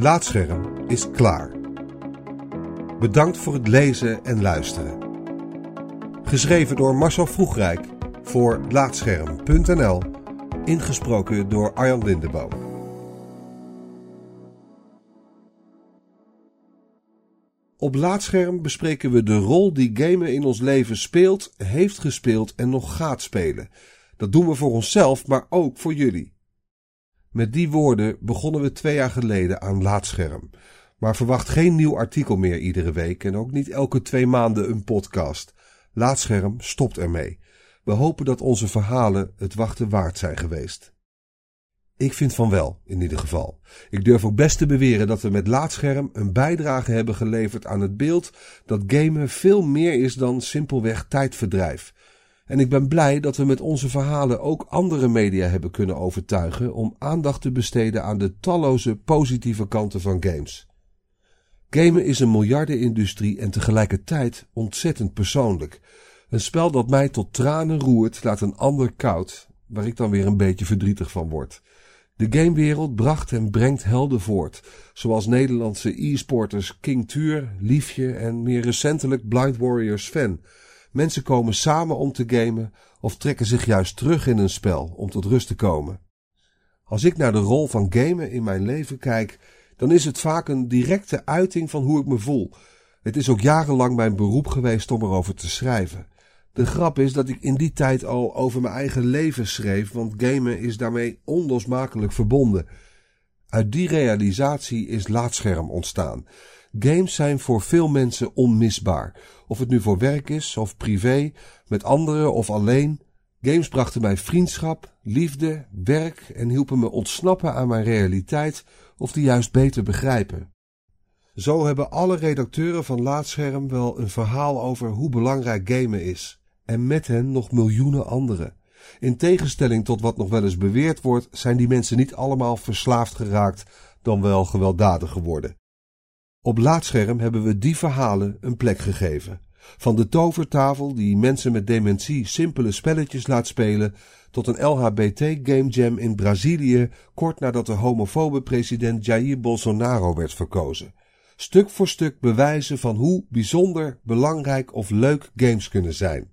Laatscherm is klaar. Bedankt voor het lezen en luisteren. Geschreven door Marcel Vroegrijk voor Laatscherm.nl. Ingesproken door Arjan Lindeboom. Op Laatscherm bespreken we de rol die gamen in ons leven speelt, heeft gespeeld en nog gaat spelen. Dat doen we voor onszelf, maar ook voor jullie. Met die woorden begonnen we twee jaar geleden aan Laatscherm. Maar verwacht geen nieuw artikel meer iedere week en ook niet elke twee maanden een podcast. Laatscherm stopt ermee. We hopen dat onze verhalen het wachten waard zijn geweest. Ik vind van wel, in ieder geval. Ik durf ook best te beweren dat we met Laatscherm een bijdrage hebben geleverd aan het beeld dat gamen veel meer is dan simpelweg tijdverdrijf. En ik ben blij dat we met onze verhalen ook andere media hebben kunnen overtuigen om aandacht te besteden aan de talloze positieve kanten van games. Gamen is een miljardenindustrie en tegelijkertijd ontzettend persoonlijk. Een spel dat mij tot tranen roert, laat een ander koud, waar ik dan weer een beetje verdrietig van word. De gamewereld bracht en brengt helden voort, zoals Nederlandse e-sporters King Tuur, Liefje en meer recentelijk Blind Warriors Fan. Mensen komen samen om te gamen of trekken zich juist terug in een spel om tot rust te komen. Als ik naar de rol van gamen in mijn leven kijk, dan is het vaak een directe uiting van hoe ik me voel. Het is ook jarenlang mijn beroep geweest om erover te schrijven. De grap is dat ik in die tijd al over mijn eigen leven schreef, want gamen is daarmee onlosmakelijk verbonden. Uit die realisatie is Laatscherm ontstaan. Games zijn voor veel mensen onmisbaar. Of het nu voor werk is of privé, met anderen of alleen. Games brachten mij vriendschap, liefde, werk en hielpen me ontsnappen aan mijn realiteit of die juist beter begrijpen. Zo hebben alle redacteuren van Laatscherm wel een verhaal over hoe belangrijk gamen is. En met hen nog miljoenen anderen. In tegenstelling tot wat nog wel eens beweerd wordt, zijn die mensen niet allemaal verslaafd geraakt, dan wel gewelddadig geworden. Op Laatscherm hebben we die verhalen een plek gegeven. Van de tovertafel die mensen met dementie simpele spelletjes laat spelen, tot een LHBT-game jam in Brazilië kort nadat de homofobe president Jair Bolsonaro werd verkozen. Stuk voor stuk bewijzen van hoe bijzonder, belangrijk of leuk games kunnen zijn.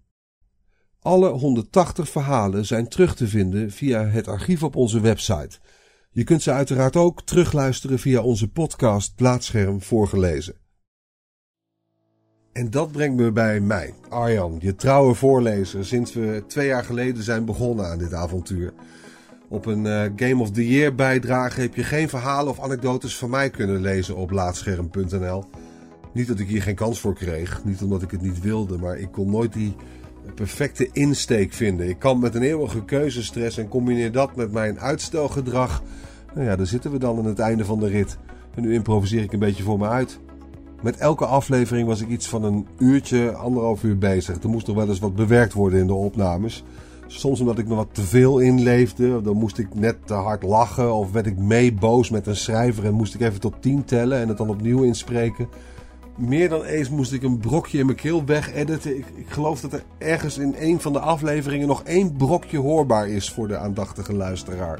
Alle 180 verhalen zijn terug te vinden via het archief op onze website. Je kunt ze uiteraard ook terugluisteren via onze podcast Plaatscherm voorgelezen. En dat brengt me bij mij, Arjan, je trouwe voorlezer, sinds we twee jaar geleden zijn begonnen aan dit avontuur. Op een uh, Game of the Year bijdrage heb je geen verhalen of anekdotes van mij kunnen lezen op laatscherm.nl. Niet dat ik hier geen kans voor kreeg, niet omdat ik het niet wilde, maar ik kon nooit die perfecte insteek vinden. Ik kan met een eeuwige keuzestress en combineer dat met mijn uitstelgedrag. Nou ja, daar zitten we dan aan het einde van de rit. En nu improviseer ik een beetje voor me uit. Met elke aflevering was ik iets van een uurtje, anderhalf uur bezig. Er moest nog wel eens wat bewerkt worden in de opnames. Soms omdat ik me wat te veel inleefde. Dan moest ik net te hard lachen. Of werd ik mee boos met een schrijver en moest ik even tot tien tellen en het dan opnieuw inspreken. Meer dan eens moest ik een brokje in mijn keel wegediten. Ik, ik geloof dat er ergens in een van de afleveringen nog één brokje hoorbaar is voor de aandachtige luisteraar.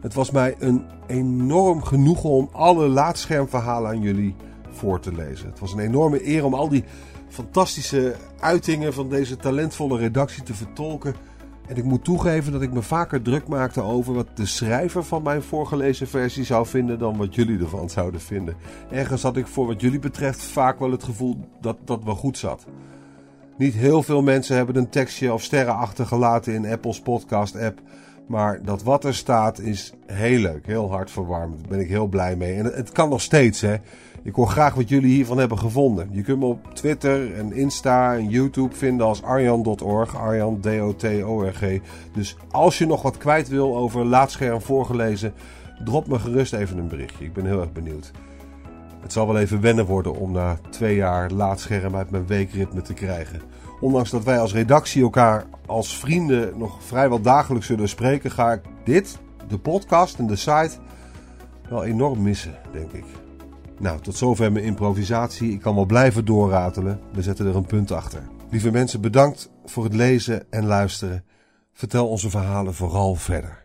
Het was mij een enorm genoegen om alle laatschermverhalen aan jullie voor te lezen. Het was een enorme eer om al die fantastische uitingen van deze talentvolle redactie te vertolken. En ik moet toegeven dat ik me vaker druk maakte over wat de schrijver van mijn voorgelezen versie zou vinden dan wat jullie ervan zouden vinden. Ergens had ik voor wat jullie betreft vaak wel het gevoel dat dat wel goed zat. Niet heel veel mensen hebben een tekstje of sterren achtergelaten in Apple's podcast app. Maar dat wat er staat is heel leuk, heel hartverwarmend. Daar ben ik heel blij mee. En het kan nog steeds, hè. Ik hoor graag wat jullie hiervan hebben gevonden. Je kunt me op Twitter en Insta en YouTube vinden als arjan.org. Arjan, D-O-T-O-R-G. Dus als je nog wat kwijt wil over Laatscherm voorgelezen, drop me gerust even een berichtje. Ik ben heel erg benieuwd. Het zal wel even wennen worden om na twee jaar Laatscherm uit mijn weekritme te krijgen. Ondanks dat wij als redactie elkaar als vrienden nog vrijwel dagelijks zullen spreken, ga ik dit, de podcast en de site, wel enorm missen, denk ik. Nou, tot zover mijn improvisatie. Ik kan wel blijven doorratelen. We zetten er een punt achter. Lieve mensen, bedankt voor het lezen en luisteren. Vertel onze verhalen vooral verder.